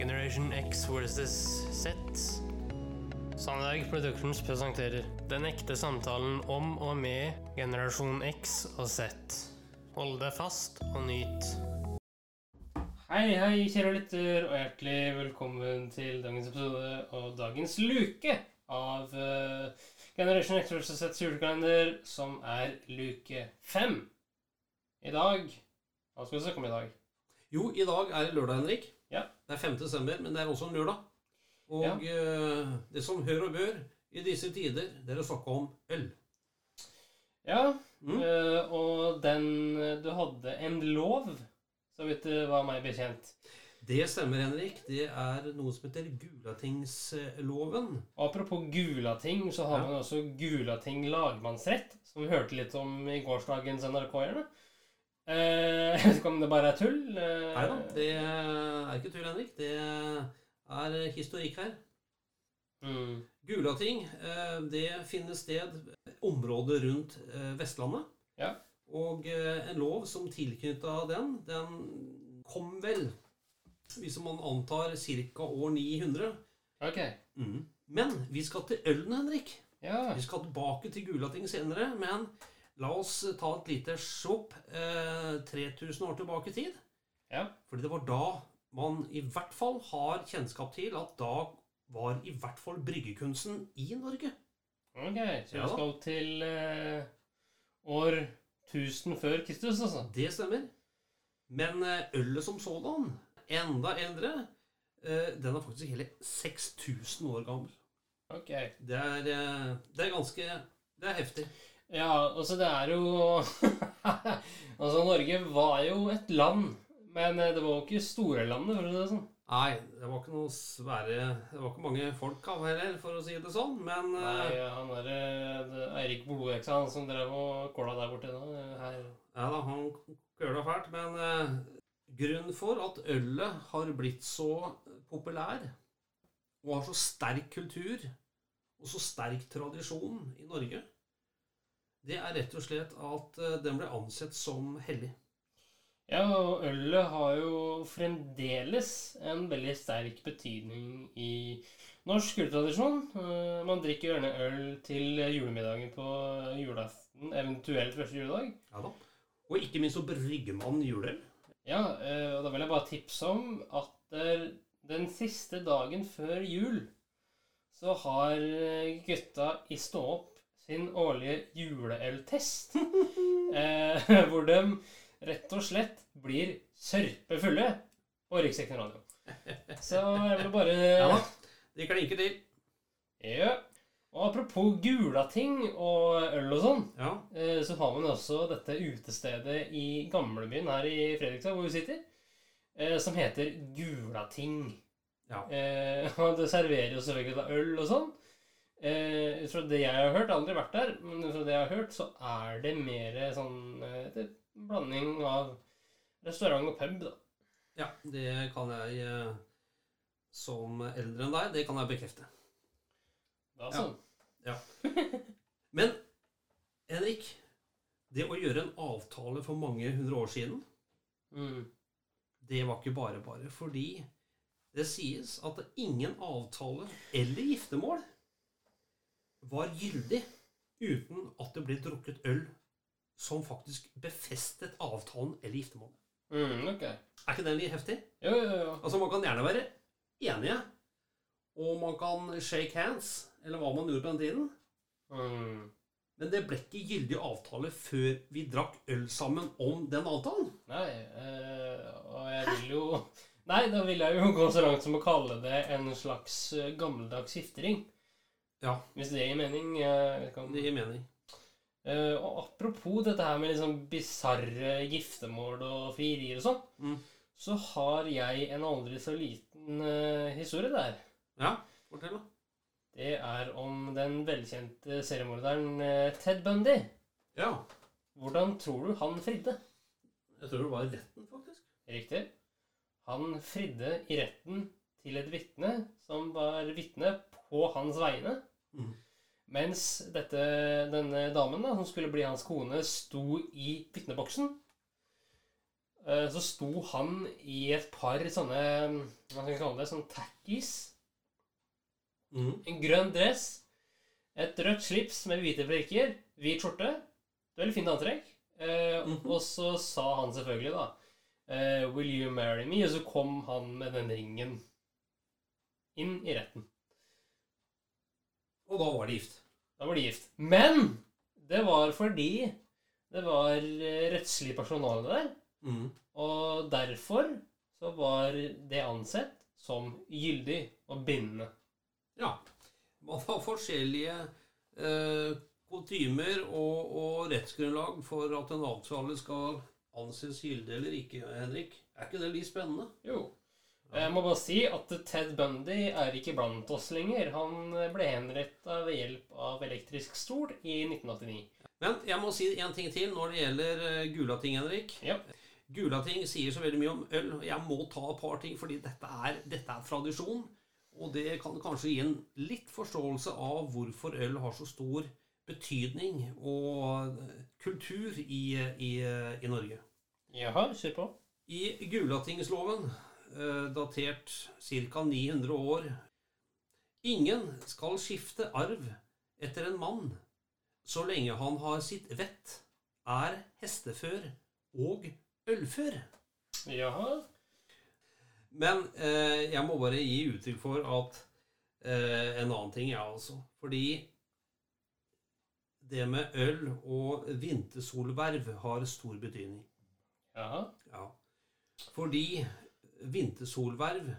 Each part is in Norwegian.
Generation X versus Z. Sandberg Productions presenterer Den ekte samtalen om og med generasjon X og Z. Hold deg fast og nyt. Hei, hei, kjære lytter, og hjertelig velkommen til dagens episode og dagens luke av uh, Generation X versus Z julekalender, som er luke fem. I dag Hva skal vi snakke om i dag? Jo, i dag er det lørdag, Henrik. Ja. Det er 5. desember, men det er også en lørdag. Og eh, det som hør og bør i disse tider, det er å snakke om øl. Ja, Mm. øh, og den Du hadde en lov, så vidt det var meg bekjent. Det stemmer, Henrik. Det er noe som heter Gulatingsloven. Og apropos Gulating, så har Ja. man også Gulating lagmannsrett, som vi hørte litt om i gårsdagens NRK-erne. Eh, jeg vet ikke om det bare er tull. Eh, Nei da, det er ikke tull, Henrik. Det er historikk her. mm, Gulating, eh, det finner sted området rundt eh, Vestlandet. Ja. Og en lov som tilknytta den, den kom vel, hvis man antar ca. år 900. ok. Mm. Men vi skal til ølen, Henrik. Ja. Vi skal tilbake til Gulating senere. Men la oss ta et lite svopp eh, 3000 år tilbake i tid. Ja. Fordi det var da man i hvert fall har kjennskap til at da var i hvert fall bryggekunsten i Norge. Ok, så vi skal til eh, år 1000 før Kristus, altså. Det stemmer. Men eh, ølet som sådan, enda eldre, eh, den er faktisk hele 6000 år gammel. Ok. Det er, eh, det er ganske Det er heftig. Ja, altså det er jo Altså, Norge var jo et land, men eh, det var jo ikke store landet, for å si det sånn. Nei, det var ikke noe svære Det var ikke mange folk av heller, for å si det sånn. Men eh, Nei, han derre Eirik Blodeksa, han som drev og kåla der borte da, eh, her Ja da, han køla fælt. Men eh, grunnen for at ølet har blitt så populær, og har så sterk kultur, og så sterk tradisjon i Norge, det er rett og slett at eh, den ble ansett som hellig. Ja, og ølet har jo fremdeles en veldig sterk betydning i norsk juletradisjon. Eh, Man drikker gjerne øl til julemiddagen på julaften, eventuelt første juledag. Ja da. Og ikke minst så brygger man juleøl. Ja, eh, og da vil jeg bare tipse om at den siste dagen før jul så har gutta i Stå opp sin årlige juleøltest. eh, hvor de rett og slett blir sørpefulle på Riksdekken radio. Så jeg vil bare Ja. De klinker til. Ja. Og apropos Gulating og øl og sånn, Ja. eh, så har man også dette utestedet i gamlebyen her i Fredrikstad, hvor vi sitter, eh, som heter Gulating. Ja. Eh, og det serverer jo selvfølgelig da øl og sånn. Eh, fra det jeg har hørt, aldri vært der, men fra det jeg har hørt, så er det mer sånn eh, blanding av restaurant og pub, da. ja, det kan jeg eh, som eldre enn deg, det kan jeg bekrefte. da Ja. sånn. Men Henrik, det å gjøre en avtale for mange hundre år siden, Mm. det var ikke bare bare. Fordi det sies at ingen avtale eller giftermål var gyldig uten at det ble drukket øl som faktisk befestet avtalen eller giftermålet. Mm, ok. Er ikke den litt heftig? Jo, jo, jo. Altså, man kan gjerne være enige, og man kan shake hands, eller hva man gjorde på den tiden. Mm. Men det ble ikke gyldig avtale før vi drakk øl sammen om den avtalen. Nei, øh, og jeg vil jo Nei, da vil jeg jo gå så langt som å kalle det en slags eh, gammeldags giftering. Ja. Hvis det gir mening. eh, kan... Det gir mening. Uh, og apropos dette her med liksom bisarre giftermål og frierier og sånn, Mm. så har jeg en aldri så liten uh, historie der. Ja, fortell da. Det er om den velkjente seriemorderen uh, Ted Bundy. Ja, Hvordan tror du han fridde? jeg tror det var retten, faktisk. Riktig. Han fridde i retten til et vitne som var vitne på hans vegne. Mhm. Mens dette, denne damen, da, som skulle bli hans kone, sto i vitneboksen. eh, så sto han i et par sånne Hva skal vi kalle det? Sånn tackies. Mm. En grønn dress. Et rødt slips med hvite prikker. Hvit skjorte. Veldig fint antrekk. Eh, Mhm. Og så sa han selvfølgelig, da eh, 'Will you marry me?' Og så kom han med den ringen inn i retten. Og da var de gift. Da var de gift. Men det var fordi det var eh, rettslig personale der. Mm. Og derfor så var det ansett som gyldig og bindende. Ja. Man har forskjellige eh, kutymer og, og rettsgrunnlag for at en avtale skal anses gyldig eller ikke, Henrik. Er ikke det litt spennende? Jo. Jeg må bare si at Ted Bundy er ikke blant oss lenger. Han ble henretta ved hjelp av elektrisk stol i 1989. Men jeg må si en ting til når det gjelder eh, Gulating, Henrik. Ja. Gulating sier så veldig mye om øl. Jeg må ta et par ting, fordi dette er, dette er tradisjon. Og det kan kanskje gi en litt forståelse av hvorfor øl har så stor betydning og kultur i, i, i Norge. Jaha, kjør på. I Gulatingsloven, eh, datert ca. 900 år Ingen skal skifte arv etter en mann så lenge han har sitt vett, er hestefør og ølfør. Jaha. Men eh, jeg må bare gi uttrykk for at eh, en annen ting, jeg ja, også. Fordi det med øl og vintersolverv har stor betydning. Jaha. Ja. Fordi vintersolverv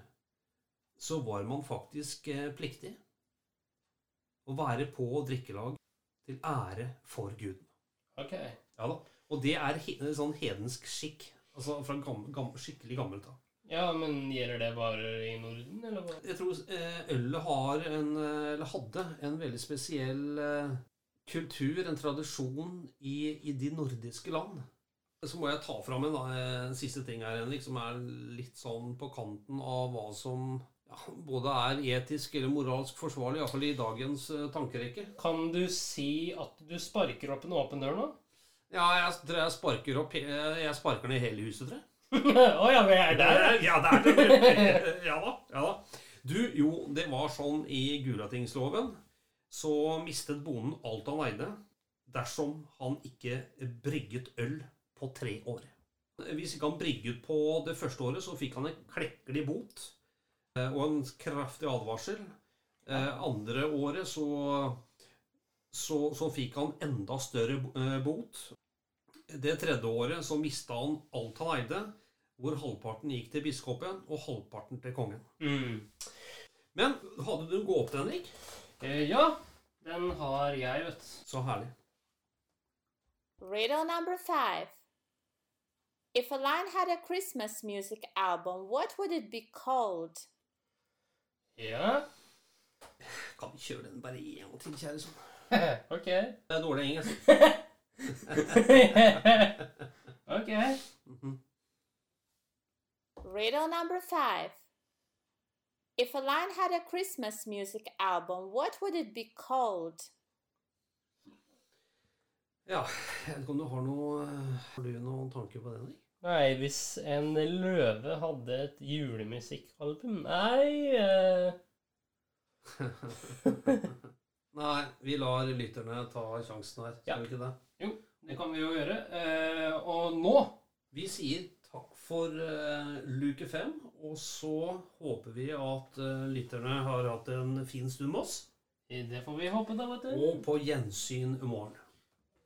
så var man faktisk eh, pliktig å være på drikkelag til ære for guden. Ok. Ja da. Og det er he sånn hedensk skikk. Altså fra gammel, gammel, skikkelig gammelt av. Ja, men gjelder det bare i Norden, eller hva? Jeg tror eh, ølet har en, eh, eller hadde en veldig spesiell kultur, en tradisjon, i, i de nordiske land. Så må jeg ta fram en, eh, en siste ting her, Henrik, som er litt sånn på kanten av hva som ja, både er etisk eller moralsk forsvarlig, iallfall i dagens eh, tankerekke. Kan du si at du sparker opp en åpen dør nå? Ja, jeg tror jeg sparker opp he- Jeg sparker ned hele huset, tror jeg. Å ja, vi er der. Ja, det er det. Ja da. ja da. Du, jo, det var sånn i Gulatingsloven så mistet bonden alt han eide dersom han ikke brygget øl på tre år. Hvis ikke han brygget på det første året, så fikk han en klekkelig bot eh, og en kraftig advarsel. Eh, andre året så, så, så fikk han enda større eh, bot. Det tredje året så mista han alt han eide, hvor halvparten gikk til biskopen og halvparten til kongen. Mm. Men hadde du en gåte, Henrik? Eh, ja, den har jeg, vet du. Så herlig. Riddle number five. If a line had a Christmas music album, what would it be called? Ja. Kan vi kjøre den bare en gang til, kjære sånn? ok. Det er dårlig engelsk. ok. Mhm. Riddle number five. If a line had a Christmas music album, what would it be called? Ja, jeg vet ikke om du har noe Har du noen tanker på det? Nei, hvis en løve hadde et julemusikkalbum Nei eh, Nei, vi lar lytterne ta sjansen her. Skal Ja. vi ikke det? Jo, det kan vi jo gjøre. Eh, og nå Vi sier takk for eh, luke fem, og så håper vi at eh, lytterne har hatt en fin stund med oss. Det får vi håpe, da, vet du. Og på gjensyn i morgen.